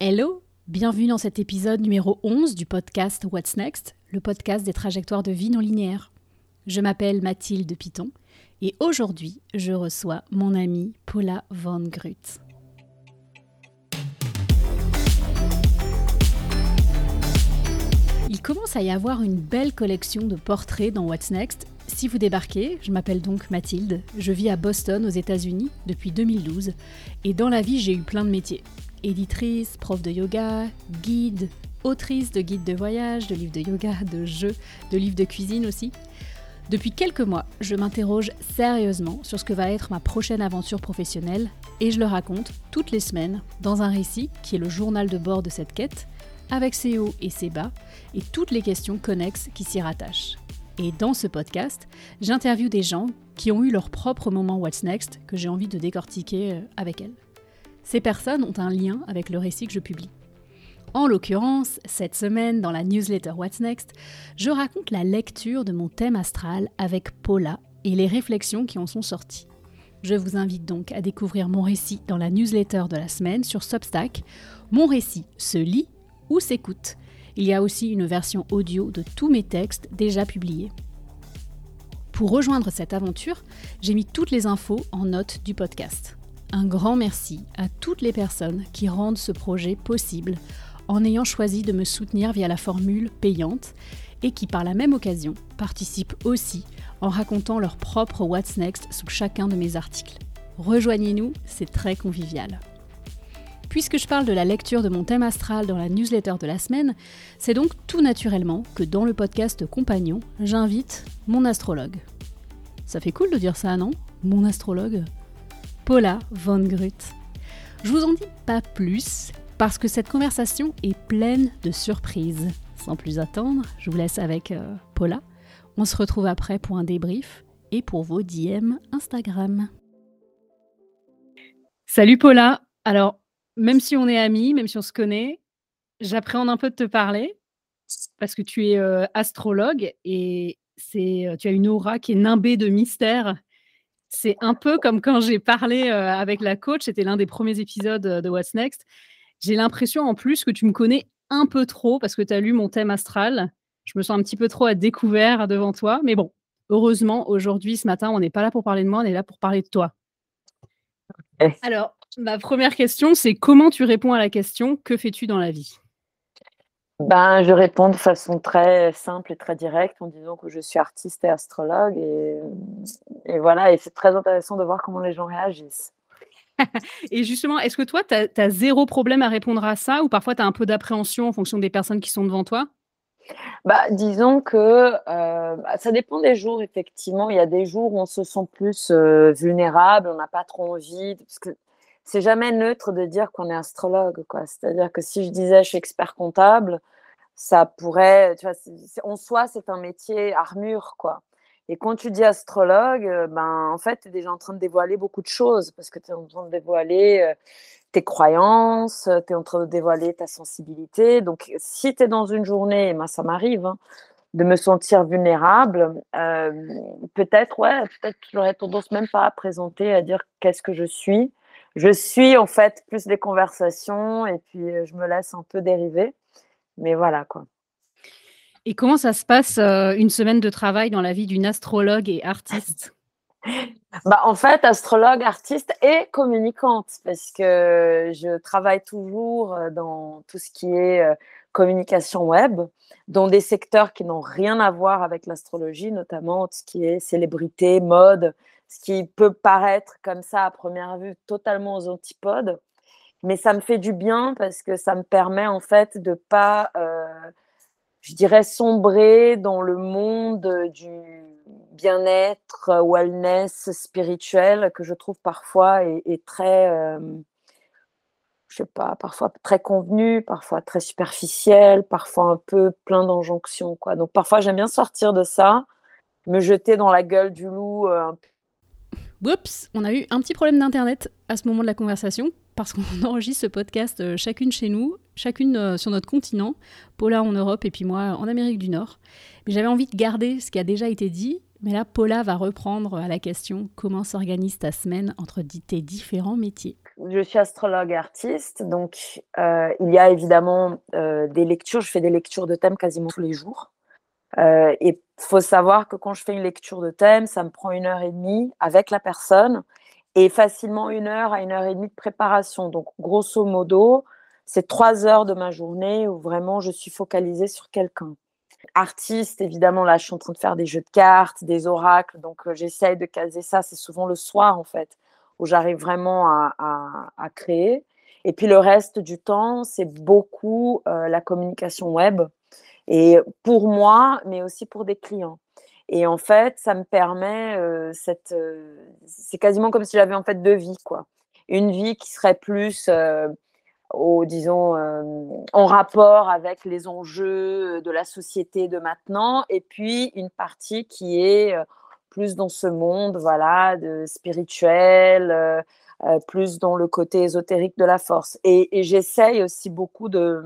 Hello, bienvenue dans cet épisode numéro 11 du podcast What's Next, le podcast des trajectoires de vie non linéaires. Je m'appelle Mathilde Piton et aujourd'hui je reçois mon amie Paula Van Grut. Il commence à y avoir une belle collection de portraits dans What's Next. Si vous débarquez, je m'appelle donc Mathilde, je vis à Boston aux États-Unis depuis 2012 et dans la vie j'ai eu plein de métiers éditrice, prof de yoga, guide, autrice de guides de voyage, de livres de yoga, de jeux, de livres de cuisine aussi. Depuis quelques mois, je m'interroge sérieusement sur ce que va être ma prochaine aventure professionnelle et je le raconte toutes les semaines dans un récit qui est le journal de bord de cette quête, avec ses hauts et ses bas et toutes les questions connexes qui s'y rattachent. Et dans ce podcast, j'interviewe des gens qui ont eu leur propre moment What's Next que j'ai envie de décortiquer euh, avec elles. Ces personnes ont un lien avec le récit que je publie. En l'occurrence, cette semaine, dans la newsletter What's Next, je raconte la lecture de mon thème astral avec Paula et les réflexions qui en sont sorties. Je vous invite donc à découvrir mon récit dans la newsletter de la semaine sur Substack. Mon récit se lit ou s'écoute. Il y a aussi une version audio de tous mes textes déjà publiés. Pour rejoindre cette aventure, j'ai mis toutes les infos en note du podcast. Un grand merci à toutes les personnes qui rendent ce projet possible en ayant choisi de me soutenir via la formule payante et qui par la même occasion participent aussi en racontant leur propre What's Next sous chacun de mes articles. Rejoignez-nous, c'est très convivial. Puisque je parle de la lecture de mon thème astral dans la newsletter de la semaine, c'est donc tout naturellement que dans le podcast Compagnon, j'invite mon astrologue. Ça fait cool de dire ça, non? Mon astrologue Paula Von Grut. Je vous en dis pas plus parce que cette conversation est pleine de surprises. Sans plus attendre, je vous laisse avec euh, Paula. On se retrouve après pour un débrief et pour vos DM Instagram. Salut Paula. Alors, même si on est amis, même si on se connaît, j'appréhende un peu de te parler parce que tu es euh, astrologue et c'est, tu as une aura qui est nimbée de mystère c'est un peu comme quand j'ai parlé euh, avec la coach, c'était l'un des premiers épisodes de What's Next. J'ai l'impression en plus que tu me connais un peu trop parce que tu as lu mon thème astral. Je me sens un petit peu trop à découvert devant toi. Mais bon, heureusement, aujourd'hui, ce matin, on n'est pas là pour parler de moi, on est là pour parler de toi. Alors, ma première question, c'est comment tu réponds à la question que fais-tu dans la vie? Ben, je réponds de façon très simple et très directe en disant que je suis artiste et astrologue. Et, et voilà, et c'est très intéressant de voir comment les gens réagissent. et justement, est-ce que toi, tu as, zéro problème à répondre à ça ou parfois tu as un peu d'appréhension en fonction des personnes qui sont devant toi? Bah, disons que euh, bah, ça dépend des jours, effectivement. Il y a des jours où on se sent plus euh, vulnérable, on n'a pas trop envie, parce que c'est jamais neutre de dire qu'on est astrologue, quoi. C'est-à-dire que si je disais je suis expert comptable, ça pourrait, tu vois, en soi, c'est un métier armure, quoi. Et quand tu dis astrologue, euh, ben, en fait, tu es déjà en train de dévoiler beaucoup de choses parce que tu es en train de dévoiler euh, tes croyances, tu es en train de dévoiler ta sensibilité. Donc, si tu es dans une journée, ben, ça m'arrive, hein, de me sentir vulnérable, euh, peut-être, ouais, peut-être j'aurais tendance même pas à présenter, à dire qu'est-ce que je suis je suis en fait plus des conversations et puis euh, je me laisse un peu dériver. Mais voilà quoi. Et comment ça se passe euh, une semaine de travail dans la vie d'une astrologue et artiste? Bah, En fait, astrologue, artiste et communicante, parce que je travaille toujours euh, dans tout ce qui est communication web, dans des secteurs qui n'ont rien à voir avec l'astrologie, notamment tout ce qui est célébrité, mode, ce qui peut paraître comme ça à première vue totalement aux antipodes. Mais ça me fait du bien parce que ça me permet en fait de pas, euh, je dirais, sombrer dans le monde du bien-être, wellness spirituel que je trouve parfois est, très, euh, je sais pas, parfois très convenu, parfois très superficiel, parfois un peu plein d'injonctions. Quoi. Donc parfois j'aime bien sortir de ça, me jeter dans la gueule du loup euh, un peu Oups, on a eu un petit problème d'internet à ce moment de la conversation parce qu'on enregistre ce podcast euh, chacune chez nous, chacune euh, sur notre continent, Paula en Europe et puis moi en Amérique du Nord. Mais j'avais envie de garder ce qui a déjà été dit, mais là Paula va reprendre à la question comment s'organise ta semaine entre tes différents métiers? je suis astrologue artiste, donc euh, il y a évidemment euh, des lectures. Je fais des lectures de thèmes quasiment tous les jours. Euh, et il faut savoir que quand je fais une lecture de thème, ça me prend une heure et demie avec la personne et facilement une heure à une heure et demie de préparation. Donc, grosso modo, c'est trois heures de ma journée où vraiment je suis focalisée sur quelqu'un. Artiste, évidemment, là, je suis en train de faire des jeux de cartes, des oracles, donc j'essaye de caser ça. C'est souvent le soir, en fait où j'arrive vraiment à, créer. Et puis le reste du temps, c'est beaucoup euh, la communication web. Et pour moi, mais aussi pour des clients. Et en fait, ça me permet euh, cette. Euh, c'est quasiment comme si j'avais en fait deux vies, quoi. Une vie qui serait plus, au, disons, en rapport avec les enjeux de la société de maintenant, et puis une partie qui est plus dans ce monde, voilà, de spirituel, euh, euh, plus dans le côté ésotérique de la force. Et, j'essaye aussi beaucoup de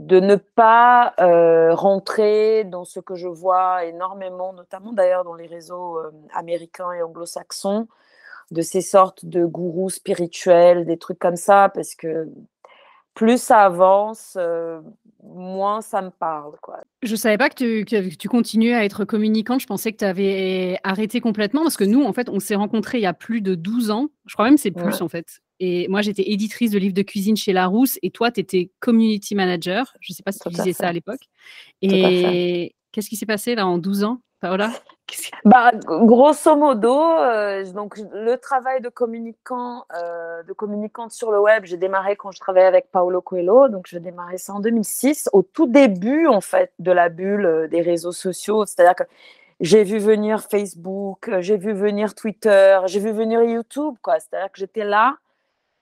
de ne pas euh, rentrer dans ce que je vois énormément, notamment d'ailleurs dans les réseaux américains et anglo-saxons, de ces sortes de gourous spirituels, des trucs comme ça, parce que plus ça avance, moins ça me parle. Quoi. Je savais pas que tu, que tu continuais à être communicante. Je pensais que tu avais arrêté complètement parce que nous, en fait, on s'est rencontrés il y a plus de 12 ans. Je crois même que c'est plus, en fait. Et moi, j'étais éditrice de livres de cuisine chez Larousse et toi, tu étais community manager. Je ne sais pas si tu disais ça à l'époque. Et qu'est-ce qui s'est passé là en 12 ans, Paola? Bah, grosso modo, euh, donc le travail de communicant, euh, de communicante sur le web, j'ai démarré quand je travaillais avec Paolo Coelho, donc j'ai démarré ça en 2006, au tout début en fait de la bulle euh, des réseaux sociaux, c'est-à-dire que j'ai vu venir Facebook, j'ai vu venir Twitter, j'ai vu venir YouTube, quoi. C'est-à-dire que j'étais là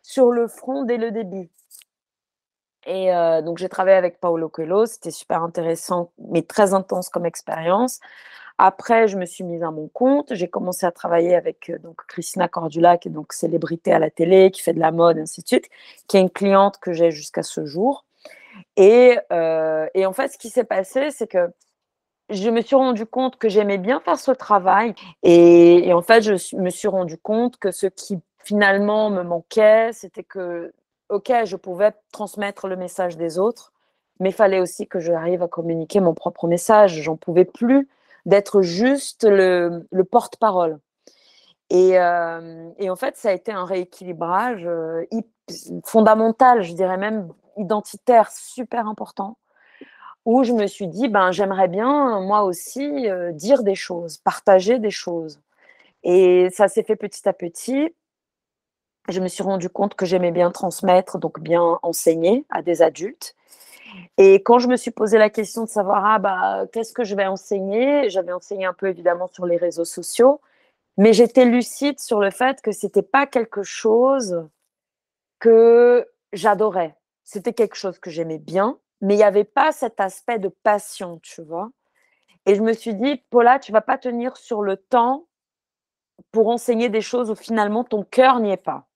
sur le front dès le début. Et donc j'ai travaillé avec Paolo Coelho, c'était super intéressant, mais très intense comme expérience. Après, je me suis mise à mon compte. J'ai commencé à travailler avec euh, donc Christina Cordula, qui est donc célébrité à la télé, qui fait de la mode, ainsi de suite, qui est une cliente que j'ai jusqu'à ce jour. Et, euh, et, en fait, ce qui s'est passé, c'est que je me suis rendu compte que j'aimais bien faire ce travail. Et, en fait, je me suis rendu compte que ce qui finalement me manquait, c'était que, OK, je pouvais transmettre le message des autres, mais il fallait aussi que j'arrive à communiquer mon propre message. J'en pouvais plus d'être juste le, porte-parole. Euh, et, en fait, ça a été un rééquilibrage euh, fondamental, je dirais même identitaire, super important, où je me suis dit, ben, j'aimerais bien, moi aussi, euh, dire des choses, partager des choses. Et ça s'est fait petit à petit. Je me suis rendu compte que j'aimais bien transmettre, donc bien enseigner à des adultes. Et quand je me suis posé la question de savoir, ah bah, qu'est-ce que je vais enseigner, j'avais enseigné un peu évidemment sur les réseaux sociaux, mais j'étais lucide sur le fait que c'était pas quelque chose que j'adorais. C'était quelque chose que j'aimais bien, mais il n'y avait pas cet aspect de passion, tu vois? Et je me suis dit, Paula, tu vas pas tenir sur le temps pour enseigner des choses où finalement ton cœur n'y est pas.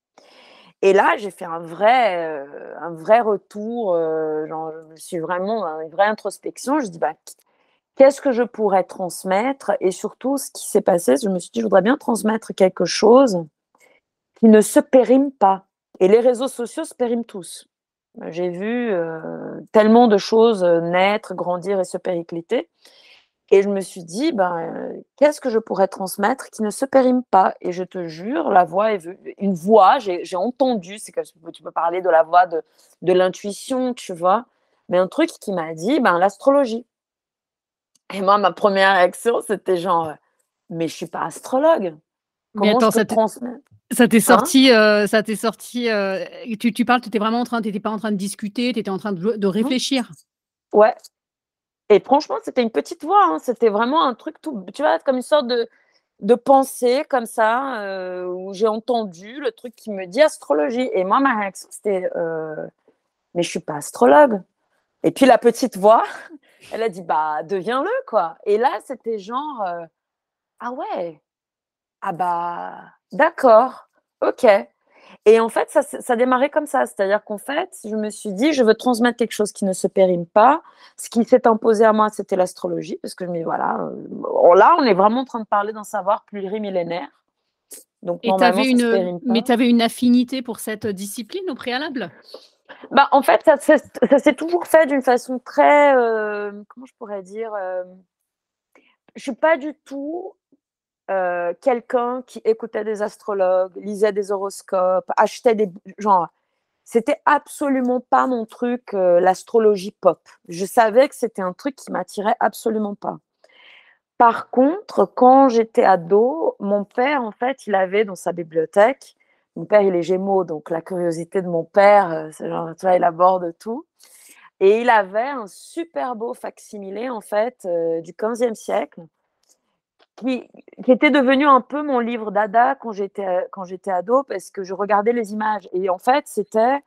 Et là, j'ai fait un vrai, euh, retour. Euh, je suis vraiment une vraie introspection. Je dis, bah, qu'est-ce que je pourrais transmettre? Et surtout, ce qui s'est passé, je me suis dit, je voudrais bien transmettre quelque chose qui ne se périme pas. Et les réseaux sociaux se périment tous. J'ai vu euh, tellement de choses naître, grandir et se péricliter. Et je me suis dit, ben, qu'est-ce que je pourrais transmettre qui ne se périme pas? Et je te jure, la voix est une voix, j'ai entendu, c'est que tu peux parler de la voix de, de l'intuition, tu vois, mais un truc qui m'a dit, ben, l'astrologie. Et moi, ma première réaction, c'était genre, mais je suis pas astrologue. Comment attends, je peux transmettre? ça t'est hein? sorti, euh, ça t'est sorti. Euh, tu, tu, parles, tu étais vraiment en train, pas en train de discuter, tu étais en train de, de réfléchir. Ouais, et franchement, c'était une petite voix. Hein. C'était vraiment un truc tout, tu vois, comme une sorte de, pensée comme ça, euh, où j'ai entendu le truc qui me dit astrologie. Et moi, ma réaction, c'était euh, Mais je suis pas astrologue. Et puis la petite voix, elle a dit Bah, deviens-le, quoi. Et là, c'était genre euh, Ah ouais, ah bah, d'accord, ok. Et en fait, ça, ça a démarré comme ça. C'est-à-dire qu'en fait, je me suis dit, je veux transmettre quelque chose qui ne se périme pas. Ce qui s'est imposé à moi, c'était l'astrologie, parce que je me dis, voilà, euh, là, on est vraiment en train de parler d'un savoir plurimillénaire. Donc, Et avais une, mais tu avais une affinité pour cette discipline au préalable? Bah, En fait, ça, s'est toujours fait d'une façon très, euh, comment je pourrais dire, euh, je suis pas du tout euh, quelqu'un qui écoutait des astrologues, lisait des horoscopes, achetait des... Genre, c'était absolument pas mon truc, euh, l'astrologie pop. Je savais que c'était un truc qui m'attirait absolument pas. Par contre, quand j'étais ado, mon père, en fait, il avait dans sa bibliothèque, mon père, il est gémeaux, donc la curiosité de mon père, euh, c'est genre, tu il aborde tout. Et il avait un super beau facsimilé, en fait, du 15e siècle, qui, était devenu un peu mon livre d'Ada quand j'étais quand j'étais ado parce que je regardais les images et en fait c'était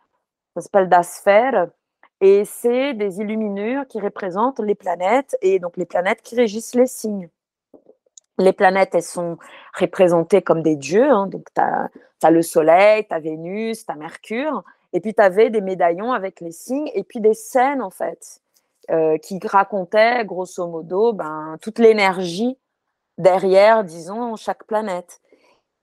ça s'appelle Das et c'est des illuminures qui représentent les planètes et donc les planètes qui régissent les signes. Les planètes, elles sont représentées comme des dieux. Hein, donc, tu as, le Soleil, tu as Vénus, tu as Mercure. Et puis, tu avais des médaillons avec les signes et puis des scènes, en fait, euh, qui racontaient, grosso modo, ben, toute l'énergie derrière, disons, chaque planète.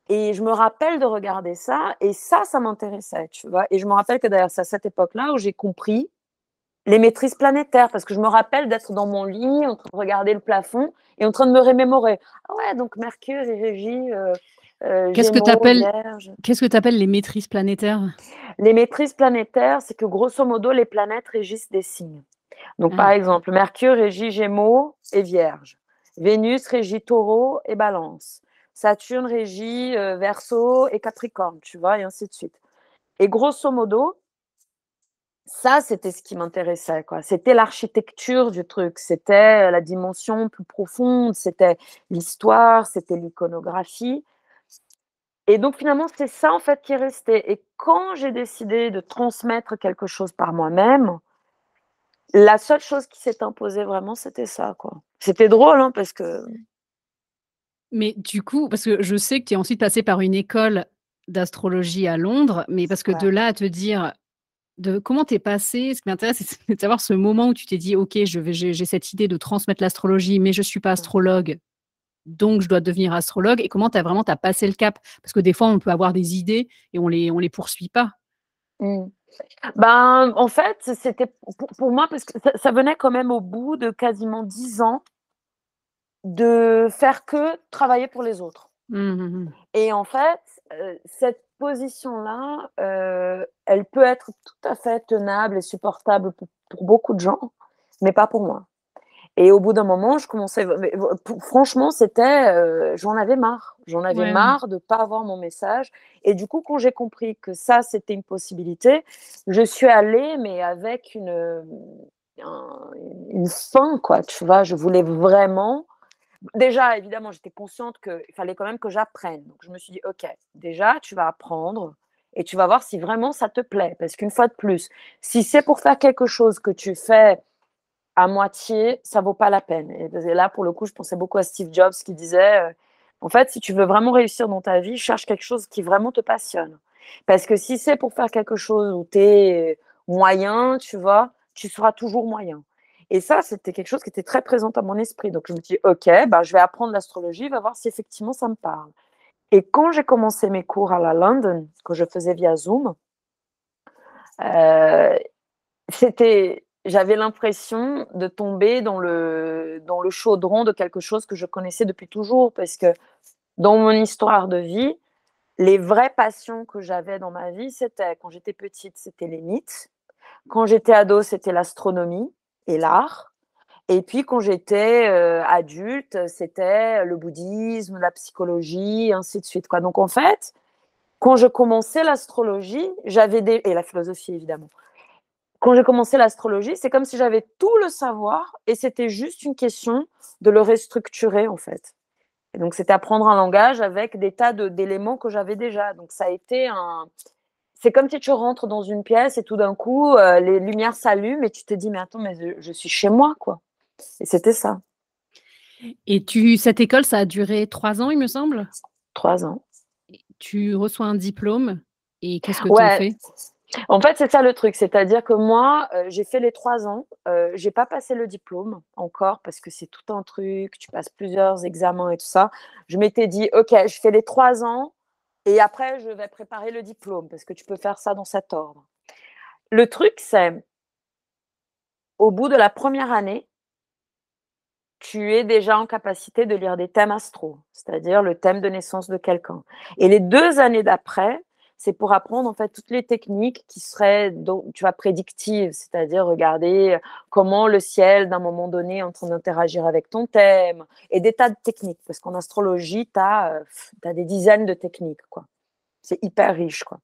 Et je me rappelle de regarder ça, et ça, ça m'intéressait, tu vois. Et je me rappelle que d'ailleurs, c'est à cette époque-là où j'ai compris les maîtrises planétaires, parce que je me rappelle d'être dans mon lit, en train de regarder le plafond, et en train de me remémorer. Ah ouais, donc Mercure est régi. Euh, euh, Qu'est-ce que tu appelles que appelles les maîtrises planétaires? Les maîtrises planétaires, c'est que grosso modo, les planètes régissent des signes. Donc, par ah. exemple, Mercure régit Gémeaux et Vierge. Vénus régit taureau et balance. Saturne régit euh, verso et capricorne, tu vois, et ainsi de suite. Et grosso modo, ça, c'était ce qui m'intéressait. quoi. C'était l'architecture du truc, c'était la dimension plus profonde, c'était l'histoire, c'était l'iconographie. Et donc finalement, c'est ça en fait qui est resté. Et quand j'ai décidé de transmettre quelque chose par moi-même, la seule chose qui s'est imposée vraiment, c'était ça. quoi. C'était drôle, hein, parce que. Mais du coup, parce que je sais que tu es ensuite passé par une école d'astrologie à Londres, mais parce que de là à te dire de comment t'es passé, ce qui m'intéresse, c'est de savoir ce moment où tu t'es dit, ok, j'ai cette idée de transmettre l'astrologie, mais je suis pas astrologue, donc je dois devenir astrologue. Et comment tu as vraiment as passé le cap? Parce que des fois, on peut avoir des idées et on les on les poursuit pas. Mmh. Ben, en fait, c'était pour, moi, parce que ça, venait quand même au bout de quasiment dix ans de faire que travailler pour les autres. Mmh, mmh, mmh. Et en fait, euh, cette position-là, euh, elle peut être tout à fait tenable et supportable pour beaucoup de gens, mais pas pour moi. Et au bout d'un moment, je commençais. franchement, c'était. Euh, j'en avais marre. J'en avais marre de ne pas avoir mon message. Et du coup, quand j'ai compris que ça, c'était une possibilité, je suis allée, mais avec une, une fin, quoi. Tu vois, je voulais vraiment. Déjà, évidemment, j'étais consciente qu'il fallait quand même que j'apprenne. Donc, je me suis dit, OK, déjà, tu vas apprendre et tu vas voir si vraiment ça te plaît. Parce qu'une fois de plus, si c'est pour faire quelque chose que tu fais à moitié, ça vaut pas la peine. Et là, pour le coup, je pensais beaucoup à Steve Jobs qui disait, en fait, si tu veux vraiment réussir dans ta vie, cherche quelque chose qui vraiment te passionne. Parce que si c'est pour faire quelque chose où tu es moyen, tu vois, tu seras toujours moyen. Et ça, c'était quelque chose qui était très présent à mon esprit. Donc, je me dis, OK, bah, je vais apprendre l'astrologie, va voir si effectivement ça me parle. Et quand j'ai commencé mes cours à la London, que je faisais via Zoom, euh, c'était j'avais l'impression de tomber dans le, chaudron de quelque chose que je connaissais depuis toujours, parce que dans mon histoire de vie, les vraies passions que j'avais dans ma vie, c'était quand j'étais petite, c'était les mythes. Quand j'étais ado, c'était l'astronomie et l'art. Et puis quand j'étais euh, adulte, c'était le bouddhisme, la psychologie, ainsi de suite. Donc en fait, quand je commençais l'astrologie, j'avais des... et la philosophie évidemment, quand j'ai commencé l'astrologie, c'est comme si j'avais tout le savoir et c'était juste une question de le restructurer en fait. Et donc c'était apprendre un langage avec des tas d'éléments que j'avais déjà. Donc ça a été un. C'est comme si tu rentres dans une pièce et tout d'un coup euh, les lumières s'allument et tu te dis mais attends mais je, suis chez moi quoi. Et c'était ça. Et tu cette école ça a duré trois ans il me semble? Trois ans. Tu reçois un diplôme et qu'est-ce que tu as fait en fait, c'est ça le truc, c'est-à-dire que moi, euh, j'ai fait les trois ans, euh, j'ai pas passé le diplôme encore parce que c'est tout un truc, tu passes plusieurs examens et tout ça. Je m'étais dit, ok, je fais les trois ans, Et après, je vais préparer le diplôme parce que tu peux faire ça dans cet ordre. Le truc, c'est au bout de la première année, tu es déjà en capacité de lire des thèmes astro, c'est-à-dire le thème de naissance de quelqu'un. Et les deux années d'après, c'est pour apprendre en fait toutes les techniques qui seraient, tu vois, prédictives, c'est-à-dire regarder comment le ciel d'un moment donné est en train d'interagir avec ton thème et des tas de techniques, parce qu'en astrologie, tu as, des dizaines de techniques, quoi. C'est hyper riche, quoi.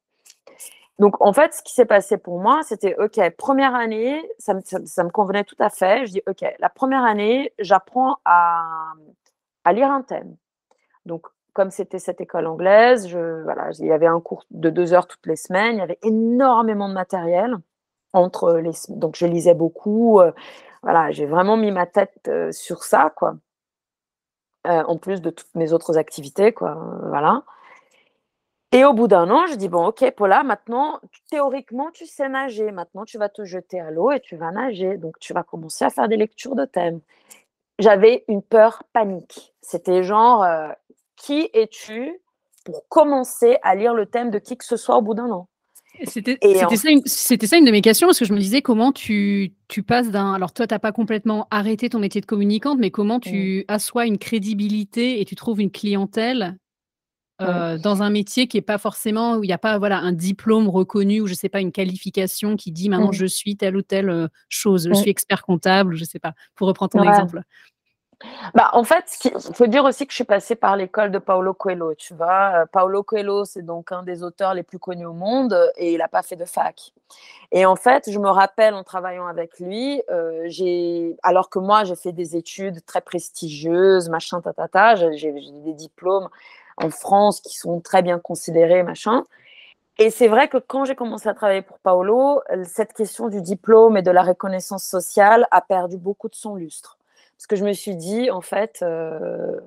Donc, en fait, ce qui s'est passé pour moi, c'était, OK, première année, ça me, ça, me, convenait tout à fait. Je dis, OK, la première année, j'apprends à, à lire un thème. Donc, comme c'était cette école anglaise, je, voilà, il y avait un cours de deux heures toutes les semaines, il y avait énormément de matériel. Entre les, donc, je lisais beaucoup. Euh, voilà, j'ai vraiment mis ma tête euh, sur ça, quoi. Euh, en plus de toutes mes autres activités, quoi. voilà. Et au bout d'un an, je dis, bon, ok, Paula, maintenant, théoriquement, tu sais nager. Maintenant, tu vas te jeter à l'eau et tu vas nager. Donc, tu vas commencer à faire des lectures de thèmes. J'avais une peur panique. C'était genre, qui es-tu pour commencer à lire le thème de qui que ce soit au bout d'un an? C'était ça, une, ça une de mes questions parce que je me disais comment tu, tu passes d'un. Alors, toi, tu n'as pas complètement arrêté ton métier de communicante, mais comment tu mmh. assois une crédibilité et tu trouves une clientèle euh, dans un métier qui n'est pas forcément où il n'y a pas voilà un diplôme reconnu ou je sais pas une qualification qui dit maintenant mmh. je suis telle ou telle euh, chose, je suis expert comptable, je sais pas. Pour reprendre ton exemple. Bah, en fait, il faut dire aussi que je suis passée par l'école de Paulo Coelho, tu vois. Euh, Paulo Coelho, c'est donc un des auteurs les plus connus au monde et il n'a pas fait de fac. Et en fait, je me rappelle en travaillant avec lui, j'ai, alors que moi, j'ai fait des études très prestigieuses, machin, tatata, j'ai des diplômes en France qui sont très bien considérés, machin. Et c'est vrai que quand j'ai commencé à travailler pour Paolo, cette question du diplôme et de la reconnaissance sociale a perdu beaucoup de son lustre. Parce que je me suis dit, en fait, euh,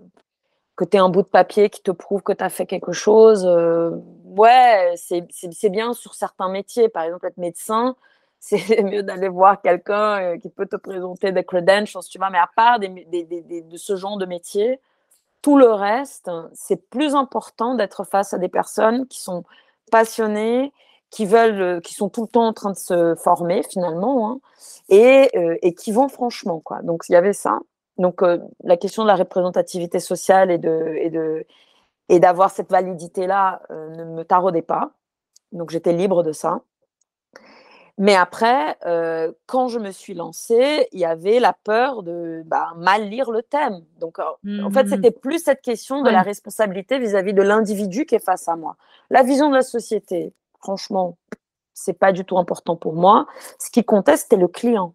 que tu un bout de papier qui te prouve que tu as fait quelque chose, euh, ouais, c'est bien sur certains métiers. Par exemple, être médecin, c'est mieux d'aller voir quelqu'un euh, qui peut te présenter des credentials, tu vois. Mais à part de ce genre de métier, tout le reste, c'est plus important d'être face à des personnes qui sont passionnées, qui veulent, euh, qui sont tout le temps en train de se former finalement, hein, euh, et, qui vont franchement. Quoi. Donc il y avait ça. Donc euh, la question de la représentativité sociale et de, et de et d'avoir cette validité là ne me taraudait pas. Donc j'étais libre de ça. Mais après, quand je me suis lancée, il y avait la peur de bah, mal lire le thème. Donc, en fait, mmh. c'était plus cette question de la responsabilité vis-à-vis de l'individu qui est face à moi. La vision de la société, franchement, c'est pas du tout important pour moi. Ce qui comptait, c'était le client.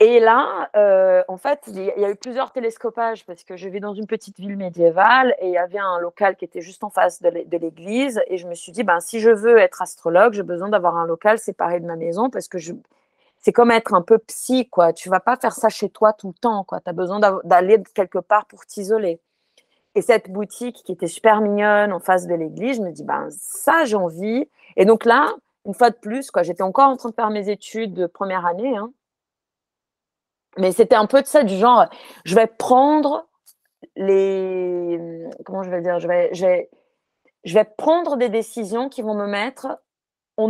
Et là, euh, en fait, il y a eu plusieurs télescopages parce que je vis dans une petite ville médiévale et il y avait un local qui était juste en face de l'église. Et je me suis dit, ben, si je veux être astrologue, j'ai besoin d'avoir un local séparé de ma maison parce que je... c'est comme être un peu psy, quoi. Tu vas pas faire ça chez toi tout le temps, quoi. Tu as besoin d'aller quelque part pour t'isoler. Et cette boutique qui était super mignonne en face de l'église, je me dis, ben, ça, j'ai envie. Et donc là, une fois de plus, quoi, j'étais encore en train de faire mes études de première année. Hein, mais c'était un peu de ça, du genre, je vais prendre les. Comment je vais dire je vais, je vais, je vais prendre des décisions qui vont me mettre en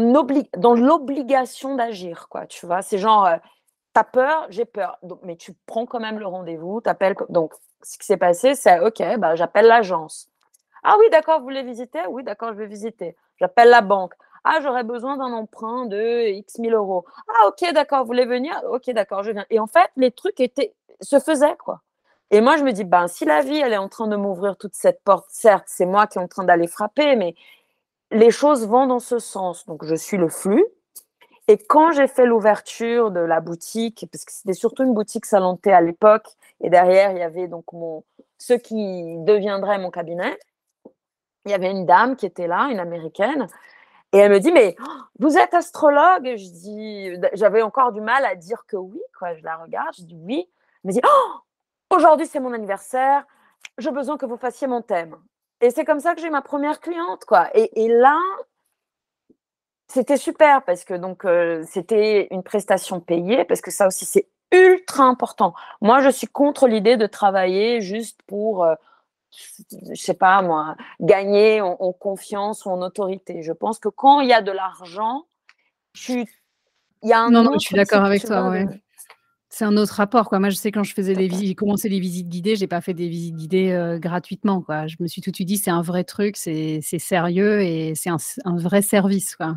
dans l'obligation d'agir, quoi. Tu vois, c'est genre, euh, t'as peur, j'ai peur. Mais tu prends quand même le rendez-vous, t'appelles. Donc, ce qui s'est passé, c'est OK, bah, j'appelle l'agence. Ah oui, d'accord, vous voulez visiter? Oui, d'accord, je vais visiter. J'appelle la banque. Ah, j'aurais besoin d'un emprunt de X 1000 euros. Ah, ok, d'accord, vous voulez venir? Ok, d'accord, je viens. Et en fait, les trucs étaient, se faisaient, quoi. Et moi, je me dis, ben, si la vie, elle est en train de m'ouvrir toute cette porte, certes, c'est moi qui est en train d'aller frapper, mais les choses vont dans ce sens. Donc, je suis le flux. Et quand j'ai fait l'ouverture de la boutique, parce que c'était surtout une boutique salantée à l'époque, et derrière, il y avait donc ce qui deviendrait mon cabinet, il y avait une dame qui était là, une américaine, et elle me dit, mais oh, vous êtes astrologue? Je dis, j'avais encore du mal à dire que oui, quoi. Je la regarde, je dis oui. Elle me dit, oh, aujourd'hui c'est mon anniversaire, j'ai besoin que vous fassiez mon thème. Et c'est comme ça que j'ai ma première cliente, quoi. Et, là, c'était super parce que donc euh, c'était une prestation payée parce que ça aussi c'est ultra important. Moi, je suis contre l'idée de travailler juste pour euh, je sais pas moi, gagner en, confiance ou en autorité. Je pense que quand il y a de l'argent, tu, il y a un non, non, je suis d'accord avec toi. Ouais. C'est un autre rapport, quoi. Moi, je sais quand je faisais les visites, j'ai commencé les visites guidées, j'ai pas fait des visites guidées euh, gratuitement, quoi. Je me suis tout de suite dit, c'est un vrai truc, c'est sérieux et c'est un, un, vrai service, quoi.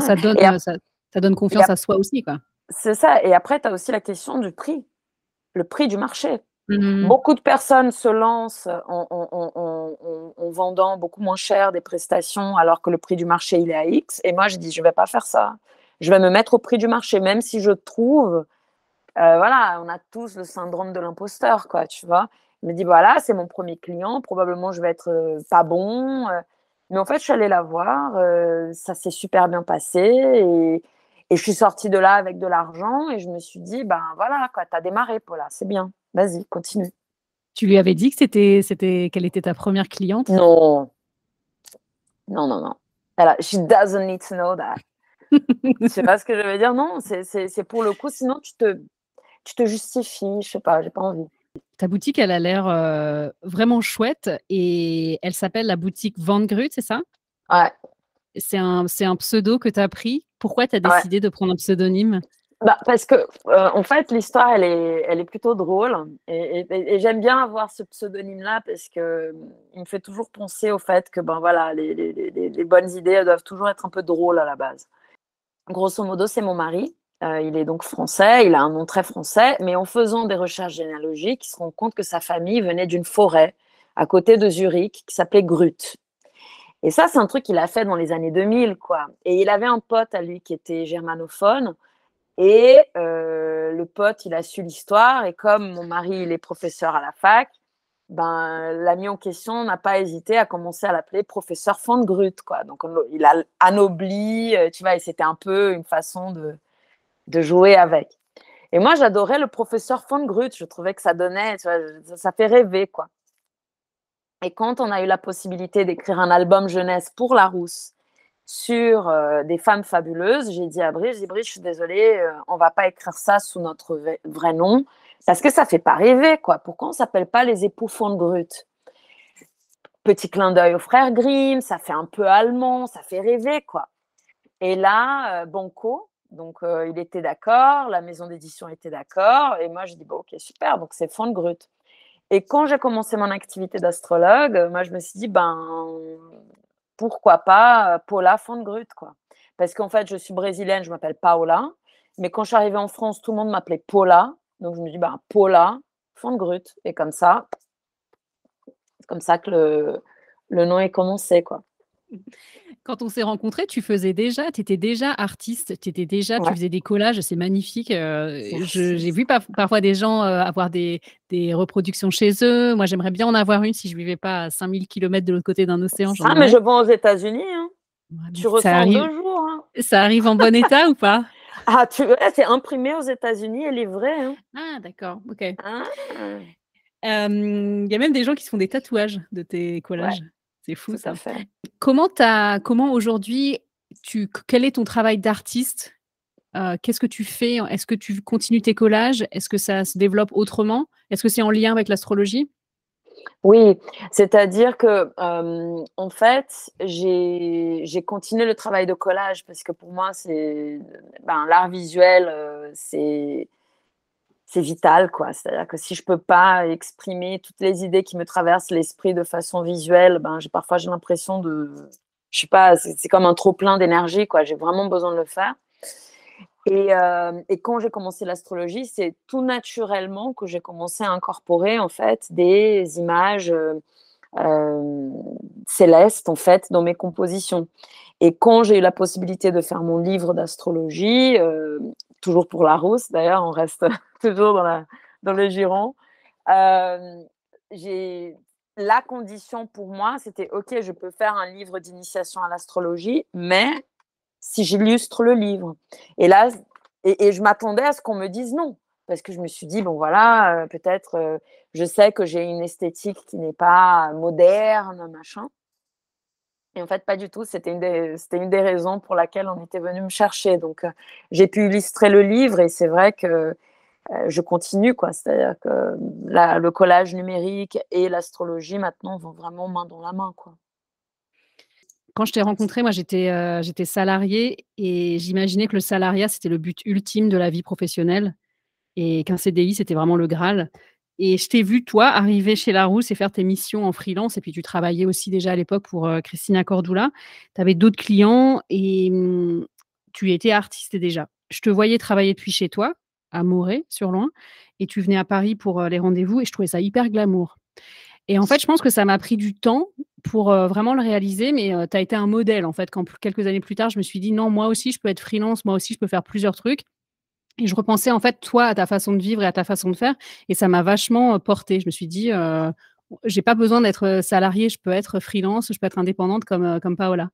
Ça donne, euh, ça, ça, donne confiance à soi aussi, quoi. C'est ça. Et après, tu as aussi la question du prix, le prix du marché. Mmh beaucoup de personnes se lancent en, en, vendant beaucoup moins cher des prestations alors que le prix du marché il est à X. Et moi, je dis, je ne vais pas faire ça. Je vais me mettre au prix du marché, même si je trouve, euh, voilà, on a tous le syndrome de l'imposteur, quoi, tu vois. Je me dis, voilà, c'est mon premier client, probablement je vais être euh, pas bon. Euh. Mais en fait, je suis allée la voir, ça s'est super bien passé et, et, je suis sortie de là avec de l'argent et je me suis dit, ben voilà, quoi, as démarré, Paula, c'est bien. Vas-y, continue. Tu lui avais dit que c'était, c'était, qu'elle était ta première cliente? Non. Non, non, non. Elle she doesn't need to know that. Je sais pas ce que je veux dire? Non, c'est pour le coup, sinon tu te, tu te justifies. Je sais pas, j'ai pas envie. Ta boutique, elle a l'air euh, vraiment chouette et elle s'appelle la boutique Van Grut, c'est ça? Ouais. C'est un, un pseudo que tu as pris. Pourquoi tu as décidé de prendre un pseudonyme? Bah, parce que, euh, en fait, l'histoire, elle est, elle est plutôt drôle. Et, j'aime bien avoir ce pseudonyme-là parce que il me fait toujours penser au fait que, ben voilà, les, les, les, bonnes idées elles doivent toujours être un peu drôles à la base. Grosso modo, c'est mon mari. Euh, il est donc français, il a un nom très français, mais en faisant des recherches généalogiques, il se rend compte que sa famille venait d'une forêt à côté de Zurich qui s'appelait Grut. Et ça, c'est un truc qu'il a fait dans les années 2000, quoi. Et il avait un pote à lui qui était germanophone. Et euh, le pote, il a su l'histoire. Et comme mon mari, il est professeur à la fac, ben, l'ami en question n'a pas hésité à commencer à l'appeler professeur Grut. Quoi. Donc, il a anobli, euh, tu vois, et c'était un peu une façon de, de jouer avec. Et moi, j'adorais le professeur Grut. Je trouvais que ça donnait, ça, fait rêver, quoi. Et quand on a eu la possibilité d'écrire un album jeunesse pour Larousse, sur euh, des femmes fabuleuses, j'ai dit à Brice, je suis désolée, euh, on va pas écrire ça sous notre vrai nom, parce que ça fait pas rêver, quoi. Pourquoi on s'appelle pas les époux Grut Petit clin d'œil au frère Grimm, ça fait un peu allemand, ça fait rêver, quoi. Et là, euh, Banco, donc il était d'accord, la maison d'édition était d'accord, et moi je dis, bon, ok, super, donc c'est Grut. Et quand j'ai commencé mon activité d'astrologue, moi je me suis dit, ben, pourquoi pas euh, Paula Fondgrut, quoi. Parce qu'en fait, je suis brésilienne, je m'appelle Paola. Mais quand je suis arrivée en France, tout le monde m'appelait Paula. Donc, je me dis, bah, Paula Fondgrut. Et comme ça, c'est comme ça que le, le nom est commencé, quoi. Quand on s'est rencontrés, tu faisais déjà, tu étais déjà artiste, tu étais déjà, tu faisais des collages, c'est magnifique. Euh, j'ai vu parfois des gens euh, avoir des, des, reproductions chez eux. Moi, j'aimerais bien en avoir une si je vivais pas à 5000 km de l'autre côté d'un océan. Ah, mais je vais aux États-Unis. Hein. tu ressens deux jours. Hein. Ça arrive en bon état ou pas? Ah, tu c'est imprimé aux États-Unis et livré. Hein. Ah, d'accord, ok. Ah. Il y a même des gens qui se font des tatouages de tes collages. C'est fou ça. Fait. Comment, comment aujourd'hui, tu, quel est ton travail d'artiste? Euh, Qu'est-ce que tu fais Est-ce que tu continues tes collages? Est-ce que ça se développe autrement? Est-ce que c'est en lien avec l'astrologie? Oui, c'est-à-dire que en fait, j'ai continué le travail de collage parce que pour moi, c'est ben, l'art visuel, euh, c'est c'est vital, quoi. C'est-à-dire que si je peux pas exprimer toutes les idées qui me traversent l'esprit de façon visuelle, ben, j'ai parfois j'ai l'impression de, je sais pas, c'est comme un trop plein d'énergie, quoi. J'ai vraiment besoin de le faire. Et, euh, et quand j'ai commencé l'astrologie, c'est tout naturellement que j'ai commencé à incorporer en fait des images euh, euh, célestes en fait dans mes compositions. Et quand j'ai eu la possibilité de faire mon livre d'astrologie, toujours pour la rousse d'ailleurs, on reste toujours dans, le giron. J'ai la condition pour moi, c'était OK, je peux faire un livre d'initiation à l'astrologie, mais si j'illustre le livre. Et là, et, je m'attendais à ce qu'on me dise non, parce que je me suis dit, bon voilà, euh, peut-être, euh, je sais que j'ai une esthétique qui n'est pas moderne, machin. Et en fait, pas du tout. C'était une, des, une des raisons pour laquelle on était venu me chercher. Donc, j'ai pu illustrer le livre et c'est vrai que je continue. C'est-à-dire que le collage numérique et l'astrologie, maintenant, vont vraiment main dans la main, quoi. Quand je t'ai rencontré, moi, j'étais j'étais salariée et j'imaginais que le salariat, c'était le but ultime de la vie professionnelle et qu'un CDI, c'était vraiment le Graal. Et je t'ai vu, toi, arriver chez Larousse et faire tes missions en freelance. Et puis, tu travaillais aussi déjà à l'époque pour Christina Cordula. Tu avais d'autres clients et mmh, tu étais artiste déjà. Je te voyais travailler depuis chez toi, à Moret, sur Loin, et tu venais à Paris pour les rendez-vous et je trouvais ça hyper glamour. Et en fait, je pense que ça m'a pris du temps pour vraiment le réaliser, mais tu as été un modèle, en fait. Quand quelques années plus tard, je me suis dit, non, moi aussi, je peux être freelance, moi aussi, je peux faire plusieurs trucs. Et je repensais en fait toi à ta façon de vivre et à ta façon de faire, et ça m'a vachement porté. Je me suis dit, euh, j'ai pas besoin d'être salarié, je peux être freelance, je peux être indépendante comme, comme Paola.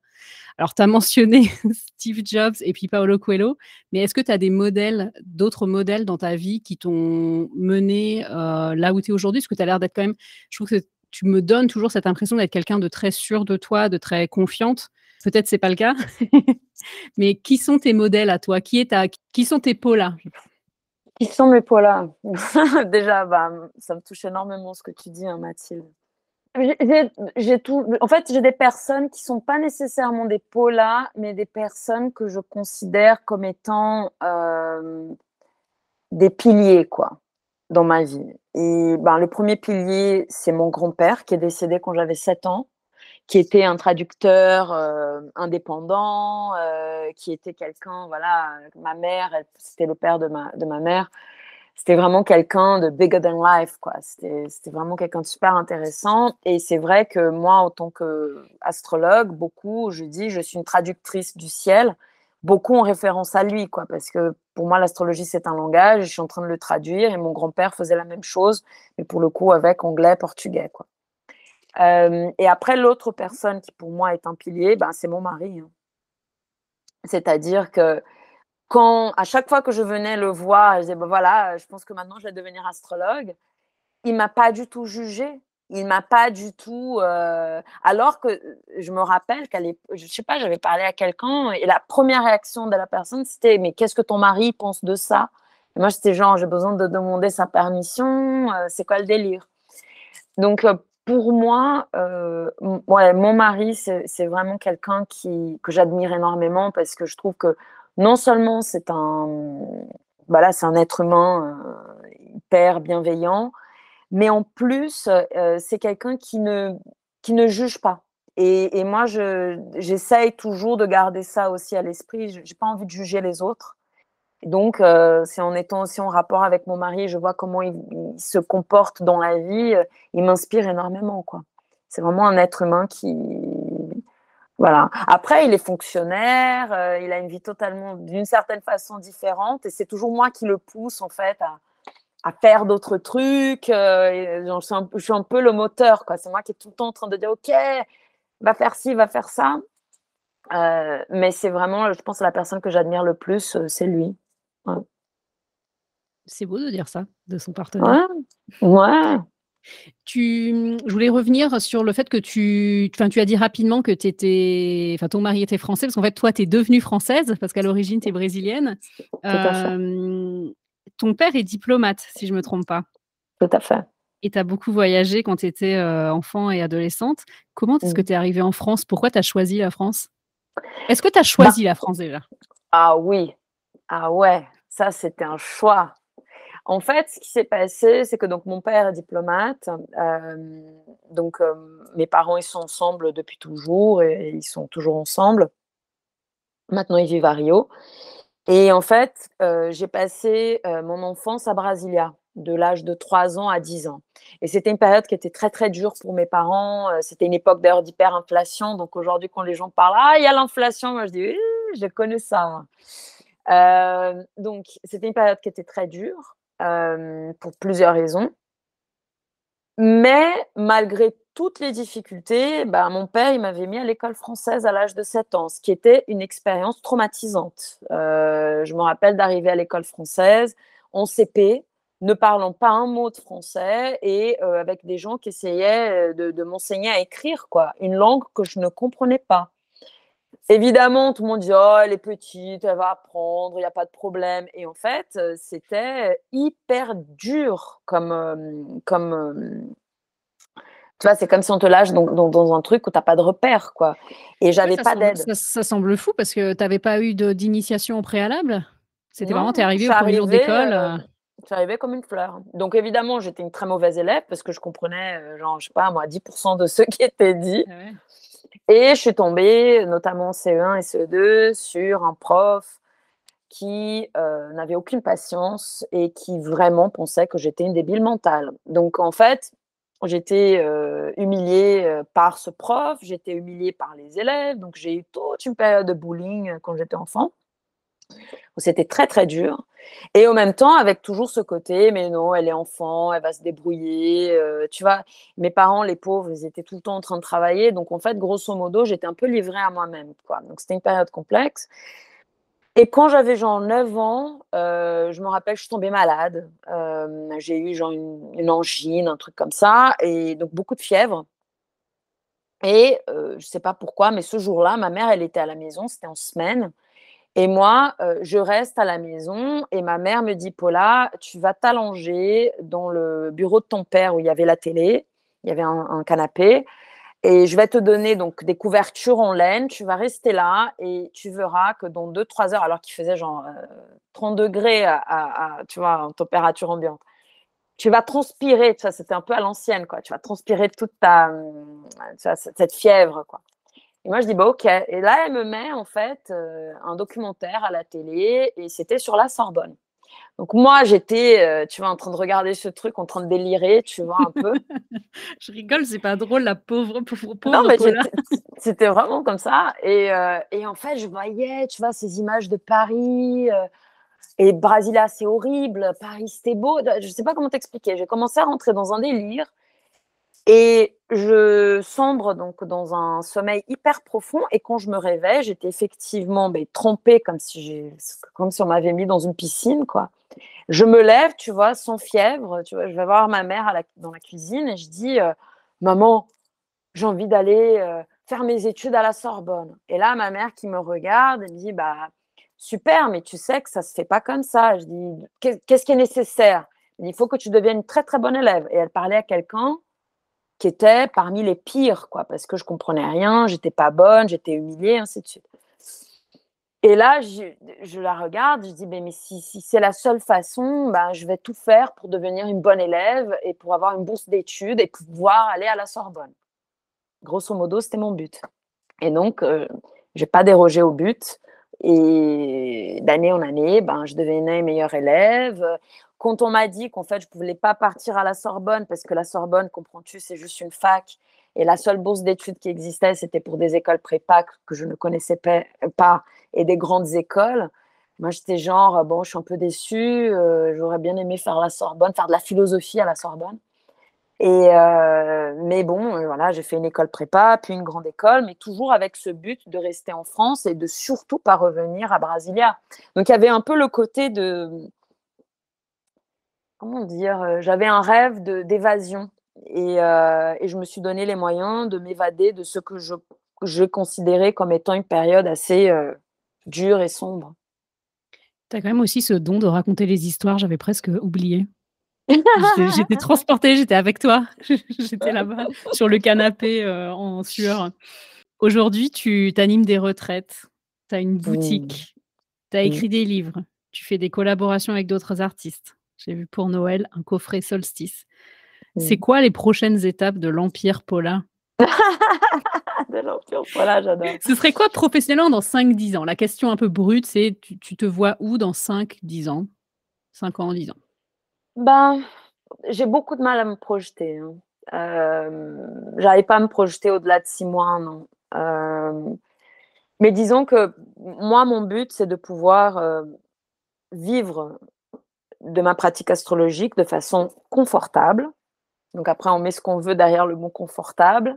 Alors, tu as mentionné Steve Jobs et puis Paolo Coelho, mais est-ce que tu as des modèles, d'autres modèles dans ta vie qui t'ont mené là où tu es aujourd'hui? Parce que tu as l'air d'être quand même, je trouve que tu me donnes toujours cette impression d'être quelqu'un de très sûr de toi, de très confiante. Peut-être c'est pas le cas. Mais qui sont tes modèles à toi? Qui, est ta... qui sont tes Paula Qui sont mes Paula Déjà, bah, ça me touche énormément ce que tu dis, hein, Mathilde. J'ai tout. En fait, j'ai des personnes qui sont pas nécessairement des Paula, mais des personnes que je considère comme étant euh, des piliers, quoi, dans ma vie. Et ben, le premier pilier, c'est mon grand-père qui est décédé quand j'avais 7 ans qui était un traducteur euh, indépendant, euh, qui était quelqu'un, voilà, ma mère, c'était le père de ma, de ma mère, c'était vraiment quelqu'un de bigger than life, quoi. C'était vraiment quelqu'un de super intéressant. Et c'est vrai que moi, en tant qu'astrologue, beaucoup, je dis, je suis une traductrice du ciel, beaucoup en référence à lui, quoi, parce que pour moi, l'astrologie, c'est un langage, je suis en train de le traduire, et mon grand-père faisait la même chose, mais pour le coup, avec anglais, portugais, quoi. Euh, et après, l'autre personne qui pour moi est un pilier, ben, c'est mon mari. Hein. C'est-à-dire que quand, à chaque fois que je venais le voir, je disais, ben voilà, je pense que maintenant je vais devenir astrologue, il m'a pas du tout jugé. Il m'a pas du tout. Euh, alors que je me rappelle qu'à l'époque, je sais pas, j'avais parlé à quelqu'un et la première réaction de la personne, c'était Mais qu'est-ce que ton mari pense de ça? Et Moi, j'étais genre J'ai besoin de demander sa permission, euh, c'est quoi le délire? Donc, pour moi, euh, mon mari, c'est vraiment quelqu'un que j'admire énormément parce que je trouve que non seulement c'est un, bah un être humain euh, hyper bienveillant, mais en plus, euh, c'est quelqu'un qui ne, qui ne juge pas. Et moi, j'essaye toujours de garder ça aussi à l'esprit. Je n'ai pas envie de juger les autres. Donc, euh, c'est en étant aussi en rapport avec mon mari, je vois comment il, se comporte dans la vie, euh, il m'inspire énormément, quoi. C'est vraiment un être humain qui, voilà. Après, il est fonctionnaire, euh, il a une vie totalement, d'une certaine façon différente, et c'est toujours moi qui le pousse en fait à, faire d'autres trucs. je, suis un, je, suis un, peu le moteur, quoi. C'est moi qui est tout le temps en train de dire, ok, va faire ci, va faire ça. mais c'est vraiment, je pense, la personne que j'admire le plus, c'est lui. C'est beau de dire ça, de son partenaire. Ouais. Tu, mmh, je voulais revenir sur le fait que tu, enfin, tu as dit rapidement que étais, enfin, ton mari était français, parce qu'en fait, toi, tu es devenue française, parce qu'à l'origine, tu es brésilienne. ton père est diplomate, si je ne me trompe pas. Tout à fait. Et tu as beaucoup voyagé quand tu étais enfant et adolescente. Comment est-ce que mmh. tu es arrivée en France? Pourquoi tu as choisi la France? Est-ce que tu as bah choisi la France déjà? Ah oui, ah ouais, ça c'était un choix. En fait, ce qui s'est passé, c'est que donc mon père est diplomate, euh, donc euh, mes parents ils sont ensemble depuis toujours et ils sont toujours ensemble. Maintenant ils vivent à Rio. Et en fait, euh, j'ai passé mon enfance à Brasilia, de l'âge de 3 ans à 10 ans. Et c'était une période qui était très très dure pour mes parents. C'était une époque d'ailleurs d'hyperinflation. Donc aujourd'hui, quand les gens parlent, ah, il y a l'inflation, moi je dis, je connais ça. Euh, donc, c'était une période qui était très dure euh, pour plusieurs raisons. Mais malgré toutes les difficultés, bah, mon père, m'avait mis à l'école française à l'âge de 7 ans, ce qui était une expérience traumatisante. Euh, je me rappelle d'arriver à l'école française en CP, ne parlant pas un mot de français et avec des gens qui essayaient de, de m'enseigner à écrire, quoi, une langue que je ne comprenais pas. Évidemment, tout le monde dit oh elle est petite, elle va apprendre, il y a pas de problème. Et en fait, c'était hyper dur comme comme tu vois, c'est comme si on te lâche dans, dans, un truc où tu n'as pas de repère, quoi. Et j'avais pas d'aide. Ça, semble fou parce que tu n'avais pas eu d'initiation préalable. C'était vraiment, tu es arrivé au premier jour d'école. Euh, suis arrivée comme une fleur. Donc évidemment, j'étais une très mauvaise élève parce que je comprenais, euh, genre, je sais pas, moi, 10% de ce qui était dit. Ah et je suis tombée, notamment en CE1 et CE2, sur un prof qui euh, n'avait aucune patience et qui vraiment pensait que j'étais une débile mentale. Donc en fait, j'étais euh, humiliée par ce prof, j'étais humiliée par les élèves, donc j'ai eu toute une période de bullying quand j'étais enfant. C'était très très dur. Et en même temps, avec toujours ce côté, mais non, elle est enfant, elle va se débrouiller. Euh, tu vois, mes parents, les pauvres, ils étaient tout le temps en train de travailler. Donc en fait, grosso modo, j'étais un peu livrée à moi-même. Quoi. Donc c'était une période complexe. Et quand j'avais genre 9 ans, euh, je me rappelle, je suis tombée malade. Euh, j'ai eu genre une, une, angine, un truc comme ça, et donc beaucoup de fièvre. Et je ne sais pas pourquoi, mais ce jour-là, ma mère, elle était à la maison, c'était en semaine. Et moi, je reste à la maison et ma mère me dit Paula, tu vas t'allonger dans le bureau de ton père où il y avait la télé, il y avait un, canapé, et je vais te donner donc des couvertures en laine. Tu vas rester là et tu verras que dans 2-3 heures, alors qu'il faisait genre 30 degrés à, tu vois, en température ambiante, tu vas transpirer. Tu c'était un peu à l'ancienne, quoi. Tu vas transpirer toute ta, cette fièvre, quoi. Et moi, je dis, bah, OK. Et là, elle me met, en fait, euh, un documentaire à la télé et c'était sur la Sorbonne. Donc, moi, j'étais, euh, tu vois, en train de regarder ce truc, en train de délirer, tu vois, un peu. je rigole, c'est pas drôle, la pauvre, pauvre, pauvre. Non, mais c'était vraiment comme ça. Et, euh, et, en fait, je voyais, tu vois, ces images de Paris. et Brasilia, c'est horrible. Paris, c'était beau. Je sais pas comment t'expliquer. J'ai commencé à rentrer dans un délire. Et je sombre donc dans un sommeil hyper profond. Et quand je me réveille, j'étais effectivement ben, comme si, on m'avait mis dans une piscine. Je me lève, tu vois, sans fièvre. Je vais voir ma mère dans la cuisine et je dis euh, Maman, j'ai envie d'aller euh, faire mes études à la Sorbonne. Et là, ma mère qui me regarde, elle me dit bah, Super, mais tu sais que ça ne se fait pas comme ça. Je dis Qu'est-ce qui est nécessaire? Il faut que tu deviennes une très, très bonne élève. Et elle parlait à quelqu'un qui était parmi les pires, quoi, parce que je comprenais rien, j'étais pas bonne, j'étais humiliée, ainsi de suite. Et là, je, la regarde, je dis, mais, si, c'est la seule façon, ben, je vais tout faire pour devenir une bonne élève et pour avoir une bourse d'études et pouvoir aller à la Sorbonne. Grosso modo, c'était mon but. Et donc, euh, je n'ai pas dérogé au but. Et d'année en année, ben, je devenais meilleure élève. Quand on m'a dit qu'en fait, je ne pouvais pas partir à la Sorbonne, parce que la Sorbonne, comprends-tu, c'est juste une fac, et la seule bourse d'études qui existait, c'était pour des écoles prépa que je ne connaissais pas, et des grandes écoles. Moi, j'étais genre, bon, je suis un peu déçue, euh, j'aurais bien aimé faire la Sorbonne, faire de la philosophie à la Sorbonne. Et euh, mais bon, euh, voilà, j'ai fait une école prépa, puis une grande école, mais toujours avec ce but de rester en France et de surtout pas revenir à Brasilia. Donc il y avait un peu le côté de, comment dire, euh, j'avais un rêve d'évasion et, et, je me suis donné les moyens de m'évader de ce que je, je considérais comme étant une période assez dure et sombre. Tu as quand même aussi ce don de raconter les histoires, j'avais presque oublié. J'étais transportée, j'étais avec toi. j'étais là-bas sur le canapé euh, en sueur. Aujourd'hui, tu animes des retraites, tu as une boutique, tu as écrit des livres, tu fais des collaborations avec d'autres artistes. J'ai vu pour Noël un coffret solstice. C'est quoi les prochaines étapes de l'Empire Paula De l'Empire Paula, j'adore. Ce serait quoi professionnellement dans 5-10 ans? La question un peu brute, c'est tu, tu te vois où dans 5-10 ans? 5 ans, 10 ans? Ben, j'ai beaucoup de mal à me projeter, hein. j'arrive pas à me projeter au-delà de six mois, non. mais disons que moi, mon but, c'est de pouvoir, vivre de ma pratique astrologique de façon confortable. Donc après, on met ce qu'on veut derrière le mot confortable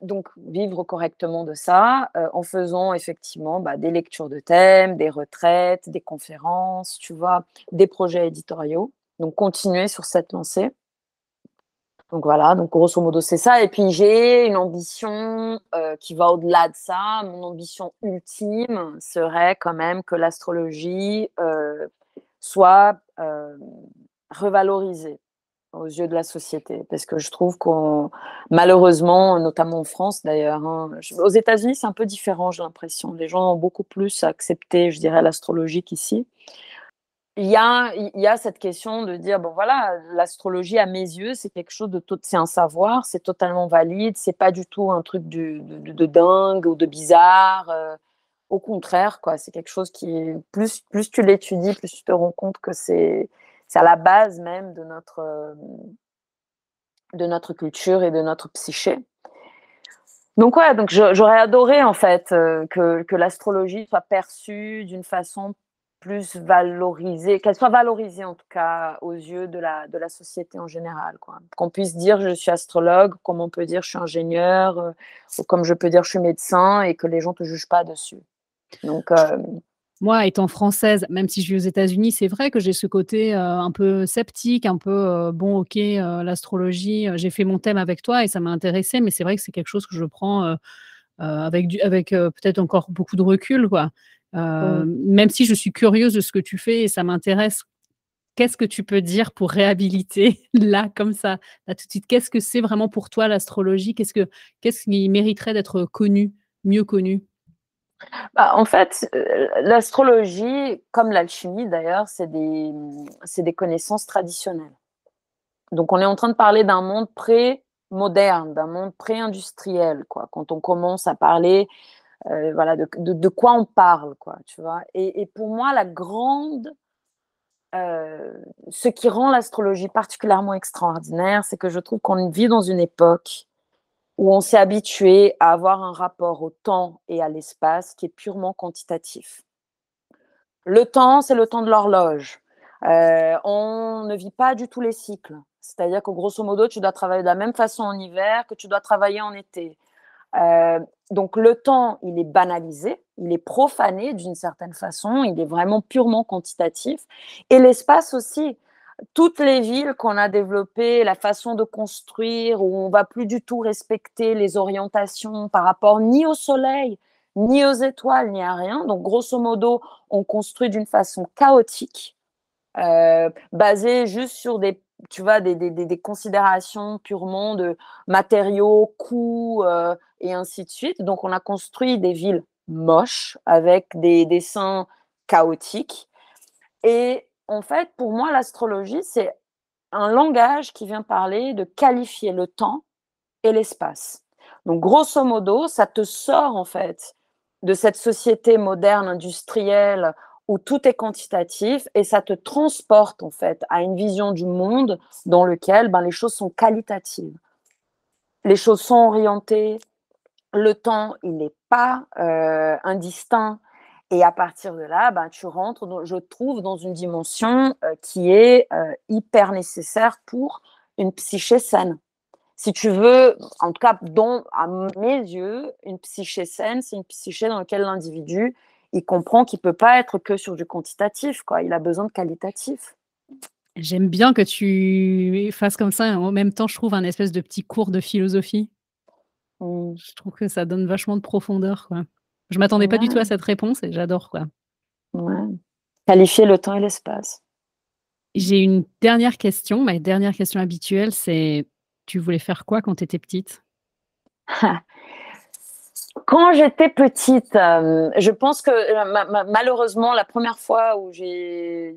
donc vivre correctement de ça euh, en faisant effectivement bah, des lectures de thèmes, des retraites, des conférences, tu vois, des projets éditoriaux. Donc continuer sur cette lancée. Donc voilà, donc grosso modo c'est ça. Et puis j'ai une ambition euh, qui va au-delà de ça. Mon ambition ultime serait quand même que l'astrologie euh, soit euh, revalorisée aux yeux de la société, parce que je trouve qu'on, malheureusement, notamment en France d'ailleurs, hein, aux États-Unis c'est un peu différent, j'ai l'impression. Les gens ont beaucoup plus accepté, je dirais, l'astrologie qu'ici il y a, y a cette question de dire bon voilà l'astrologie à mes yeux c'est quelque chose de tout c'est un savoir c'est totalement valide c'est pas du tout un truc de, de, dingue ou de bizarre euh, au contraire quoi. C'est quelque chose qui plus plus tu l'étudies plus tu te rends compte que c'est c'est à la base même de notre euh, de notre culture et de notre psyché. Donc ouais donc j'aurais adoré en fait euh, que, que l'astrologie soit perçue d'une façon plus valorisée, qu'elle soit valorisée en tout cas aux yeux de la, de la société en général. Qu'on puisse dire je suis astrologue, comme on peut dire je suis ingénieur, euh, ou comme je peux dire je suis médecin, et que les gens ne te jugent pas dessus. Donc, euh, Moi, étant française, même si je vis aux États-Unis, c'est vrai que j'ai ce côté euh, un peu sceptique, un peu bon, ok, l'astrologie, j'ai fait mon thème avec toi et ça m'a intéressé, mais c'est vrai que c'est quelque chose que je prends avec, du, avec peut-être encore beaucoup de recul, quoi. Euh, même si je suis curieuse de ce que tu fais et ça m'intéresse, qu'est-ce que tu peux dire pour réhabiliter là, comme ça, là tout de suite? Qu'est-ce que c'est vraiment pour toi l'astrologie? Qu'est-ce que qu'est-ce qui mériterait d'être connu, mieux connu? Bah, en fait, euh, l'astrologie, comme l'alchimie d'ailleurs, c'est des, des connaissances traditionnelles. Donc on est en train de parler d'un monde pré-moderne, d'un monde pré-industriel. Quoi. Quand on commence à parler euh, voilà, de, de, quoi on parle, quoi, tu vois. Et, et pour moi, la grande, euh, ce qui rend l'astrologie particulièrement extraordinaire, c'est que je trouve qu'on vit dans une époque où on s'est habitué à avoir un rapport au temps et à l'espace qui est purement quantitatif. Le temps, c'est le temps de l'horloge. Euh, on ne vit pas du tout les cycles. C'est-à-dire que grosso modo, tu dois travailler de la même façon en hiver que tu dois travailler en été. Donc le temps, il est banalisé, il est profané d'une certaine façon, il est vraiment purement quantitatif. Et l'espace aussi, toutes les villes qu'on a développées, la façon de construire, où on va plus du tout respecter les orientations par rapport ni au soleil, ni aux étoiles, ni à rien. Donc grosso modo, on construit d'une façon chaotique, euh, basée juste sur des tu vois, des, considérations purement de matériaux, coûts euh, et ainsi de suite. Donc, on a construit des villes moches avec des dessins chaotiques. Et en fait, pour moi, l'astrologie, c'est un langage qui vient parler de qualifier le temps et l'espace. Donc, grosso modo, ça te sort en fait de cette société moderne industrielle où tout est quantitatif et ça te transporte en fait à une vision du monde dans lequel ben, les choses sont qualitatives. Les choses sont orientées, le temps il n'est pas indistinct et à partir de là, ben, tu rentres, je trouve, dans une dimension qui est hyper nécessaire pour une psyché saine. Si tu veux, en tout cas, dans, à mes yeux, une psyché saine, c'est une psyché dans laquelle l'individu il comprend qu'il peut pas être que sur du quantitatif, quoi. Il a besoin de qualitatif. J'aime bien que tu fasses comme ça. En même temps, je trouve un espèce de petit cours de philosophie. Mmh. Je trouve que ça donne vachement de profondeur. Quoi. Je m'attendais pas du tout à cette réponse et j'adore. quoi. Qualifier le temps et l'espace. J'ai une dernière question. Ma dernière question habituelle, c'est tu voulais faire quoi quand tu étais petite? Quand j'étais petite, euh, je pense que euh, malheureusement, la première fois où j'ai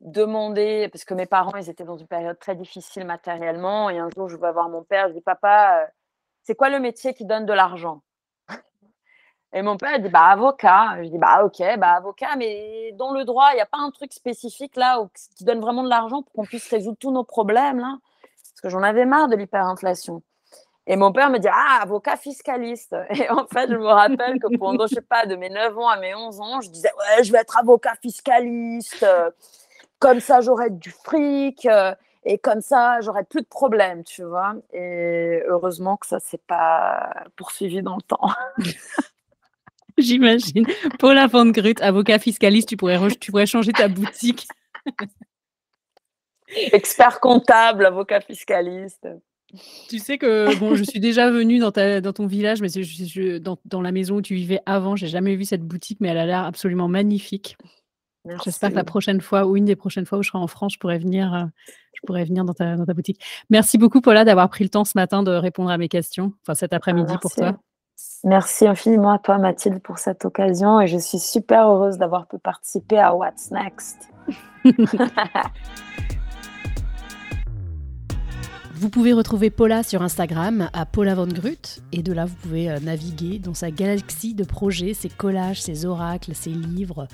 demandé, parce que mes parents, ils étaient dans une période très difficile matériellement, et un jour, je vais voir mon père, je dis, papa, euh, c'est quoi le métier qui donne de l'argent? Et mon père dit, bah, avocat. Je dis, bah, ok, bah, avocat, mais dans le droit, il n'y a pas un truc spécifique là qui donne vraiment de l'argent pour qu'on puisse résoudre tous nos problèmes là? Parce que j'en avais marre de l'hyperinflation. Et mon père me dit Ah, avocat fiscaliste. Et en fait, je me rappelle que pendant, je sais pas, de mes 9 ans à mes 11 ans, je disais Ouais, je vais être avocat fiscaliste. Comme ça, j'aurai du fric. Et comme ça, j'aurai plus de problèmes, tu vois. Et heureusement que ça s'est pas poursuivi dans le temps. J'imagine. Paula Van Grut, avocat fiscaliste, tu pourrais, tu pourrais changer ta boutique. Expert comptable, avocat fiscaliste. Tu sais que bon, je suis déjà venue dans, ta, dans ton village, mais je, dans, dans, la maison où tu vivais avant, j'ai jamais vu cette boutique, mais elle a l'air absolument magnifique. J'espère que la prochaine fois ou une des prochaines fois où je serai en France, je pourrais venir, euh, je pourrais venir dans ta, dans ta boutique. Merci beaucoup, Paula, d'avoir pris le temps ce matin de répondre à mes questions, enfin cet après-midi pour toi. Merci infiniment à toi, Mathilde, pour cette occasion et je suis super heureuse d'avoir pu participer à What's Next. Vous pouvez retrouver Paula sur Instagram à Paula Van Grut et de là vous pouvez euh, naviguer dans sa galaxie de projets, ses collages, ses oracles, ses livres,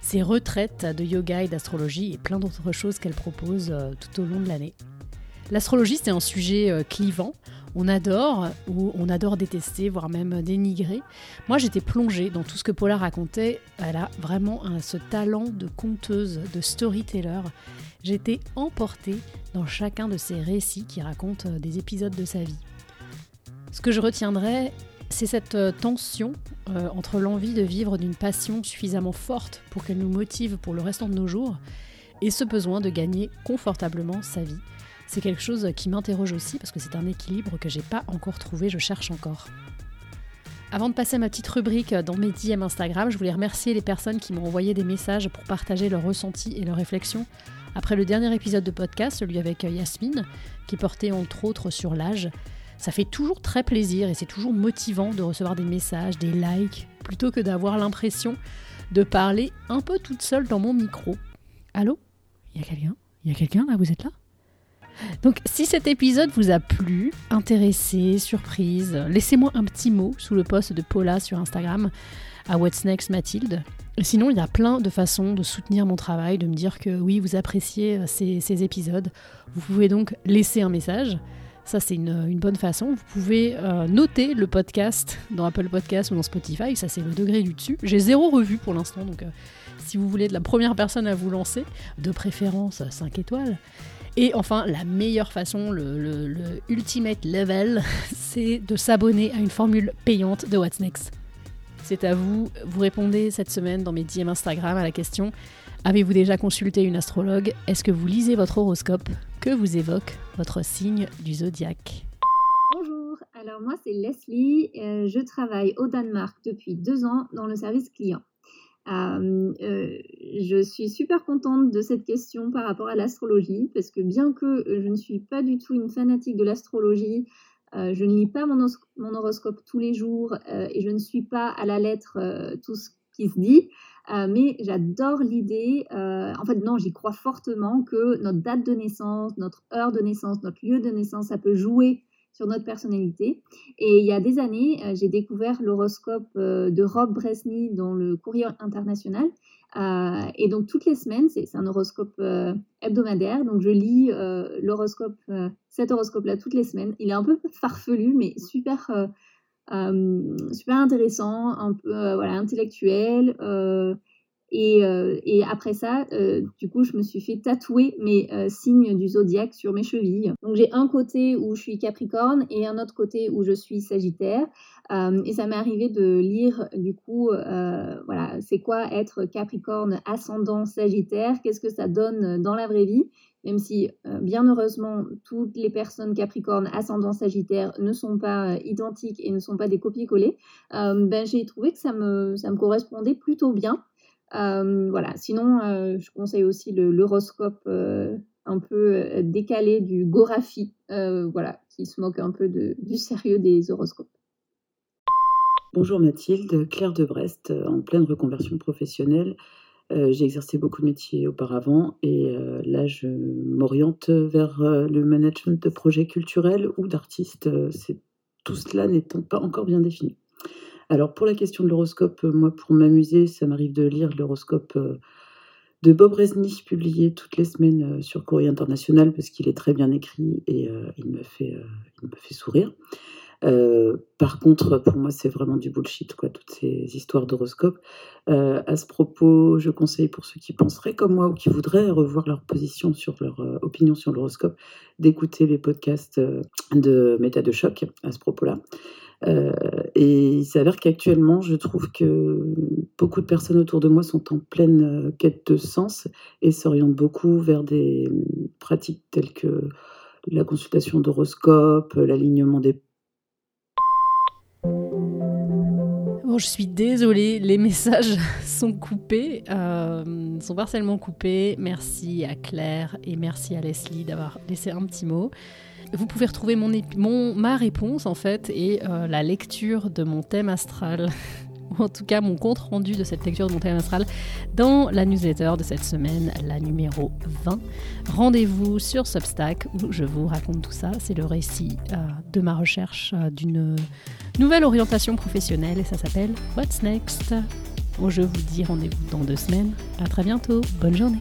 ses retraites de yoga et d'astrologie et plein d'autres choses qu'elle propose euh, tout au long de l'année. L'astrologie c'est un sujet euh, clivant on adore ou on adore détester, voire même dénigrer. Moi, j'étais plongée dans tout ce que Paula racontait. Elle a vraiment ce talent de conteuse, de storyteller. J'étais emportée dans chacun de ses récits qui racontent euh, des épisodes de sa vie. Ce que je retiendrai, c'est cette euh, tension euh, entre l'envie de vivre d'une passion suffisamment forte pour qu'elle nous motive pour le restant de nos jours et ce besoin de gagner confortablement sa vie c'est quelque chose qui m'interroge aussi parce que c'est un équilibre que j'ai pas encore trouvé, je cherche encore. Avant de passer à ma petite rubrique dans mes DM Instagram, je voulais remercier les personnes qui m'ont envoyé des messages pour partager leurs ressentis et leurs réflexions après le dernier épisode de podcast, celui avec Yasmine, qui portait entre autres sur l'âge. Ça fait toujours très plaisir et c'est toujours motivant de recevoir des messages, des likes, plutôt que d'avoir l'impression de parler un peu toute seule dans mon micro. Allô? Il y a quelqu'un? Il y a quelqu'un là? Vous êtes là? Donc si cet épisode vous a plu, intéressé, surprise, laissez-moi un petit mot sous le post de Paula sur Instagram à What's Next Mathilde. Sinon, il y a plein de façons de soutenir mon travail, de me dire que oui, vous appréciez euh, ces, épisodes. Vous pouvez donc laisser un message. Ça, c'est une, bonne façon. Vous pouvez euh, noter le podcast dans Apple Podcast ou dans Spotify. Ça, c'est le degré du dessus. J'ai zéro revue pour l'instant. Donc, euh, si vous voulez de la première personne à vous lancer, de préférence 5 étoiles, et enfin, la meilleure façon, le, ultimate level, c'est de s'abonner à une formule payante de What's Next. C'est à vous, vous répondez cette semaine dans mes DM Instagram à la question Avez-vous déjà consulté une astrologue? Est-ce que vous lisez votre horoscope? Que vous évoque votre signe du zodiaque? Bonjour, alors moi c'est Leslie, euh, je travaille au Danemark depuis deux ans dans le service client. Euh, euh, je suis super contente de cette question par rapport à l'astrologie, parce que bien que je ne suis pas du tout une fanatique de l'astrologie, je ne lis pas mon horoscope tous les jours et je ne suis pas à la lettre tout ce qui se dit, mais j'adore l'idée, en fait non, j'y crois fortement que notre date de naissance, notre heure de naissance, notre lieu de naissance, ça peut jouer sur notre personnalité. Et il y a des années, euh, j'ai découvert l'horoscope euh, de Rob Bresny dans le Courrier international. Euh, et donc toutes les semaines, c'est un horoscope hebdomadaire. Donc je lis cet horoscope-là toutes les semaines. Il est un peu farfelu, mais super, super intéressant, un peu voilà intellectuel. Euh, et, après ça, euh, du coup, je me suis fait tatouer mes euh, signes du zodiaque sur mes chevilles. Donc j'ai un côté où je suis Capricorne et un autre côté où je suis Sagittaire. et ça m'est arrivé de lire, du coup, voilà, c'est quoi être Capricorne ascendant Sagittaire? Qu'est-ce que ça donne dans la vraie vie? Même si, bien heureusement, toutes les personnes Capricorne ascendant Sagittaire ne sont pas identiques et ne sont pas des copier-coller, ben, j'ai trouvé que ça me, ça me correspondait plutôt bien. Euh, voilà. Sinon, euh, je conseille aussi l'horoscope euh, un peu décalé du Gorafi, voilà, qui se moque un peu du sérieux des horoscopes. Bonjour Mathilde, Claire de Brest, en pleine reconversion professionnelle. J'ai exercé beaucoup de métiers auparavant et là je m'oriente vers le management de projets culturels ou d'artistes. tout cela n'étant pas encore bien défini. Alors pour la question de l'horoscope, euh, moi pour m'amuser, ça m'arrive de lire l'horoscope euh, de Bob Resny, publié toutes les semaines euh, sur Courrier International, parce qu'il est très bien écrit et il, me fait, il me fait sourire. Par contre, pour moi, c'est vraiment du bullshit, quoi, toutes ces histoires d'horoscope. à ce propos, je conseille pour ceux qui penseraient comme moi ou qui voudraient revoir leur position sur leur opinion sur l'horoscope, d'écouter les podcasts de Méta de choc à ce propos-là. Euh, et il s'avère qu'actuellement, je trouve que beaucoup de personnes autour de moi sont en pleine euh, quête de sens et s'orientent beaucoup vers des hum, pratiques telles que la consultation d'horoscope, l'alignement des je suis désolée, les messages sont coupés, euh, sont partiellement coupés. Merci à Claire et merci à Leslie d'avoir laissé un petit mot. Vous pouvez retrouver mon, ma réponse en fait et euh, la lecture de mon thème astral ou en tout cas mon compte rendu de cette lecture de mon thème astral dans la newsletter de cette semaine, la numéro 20. Rendez-vous sur Substack où je vous raconte tout ça. C'est le récit euh, de ma recherche d'une nouvelle orientation professionnelle et ça s'appelle What's Next. je vous dis rendez-vous dans deux semaines. À très bientôt. Bonne journée.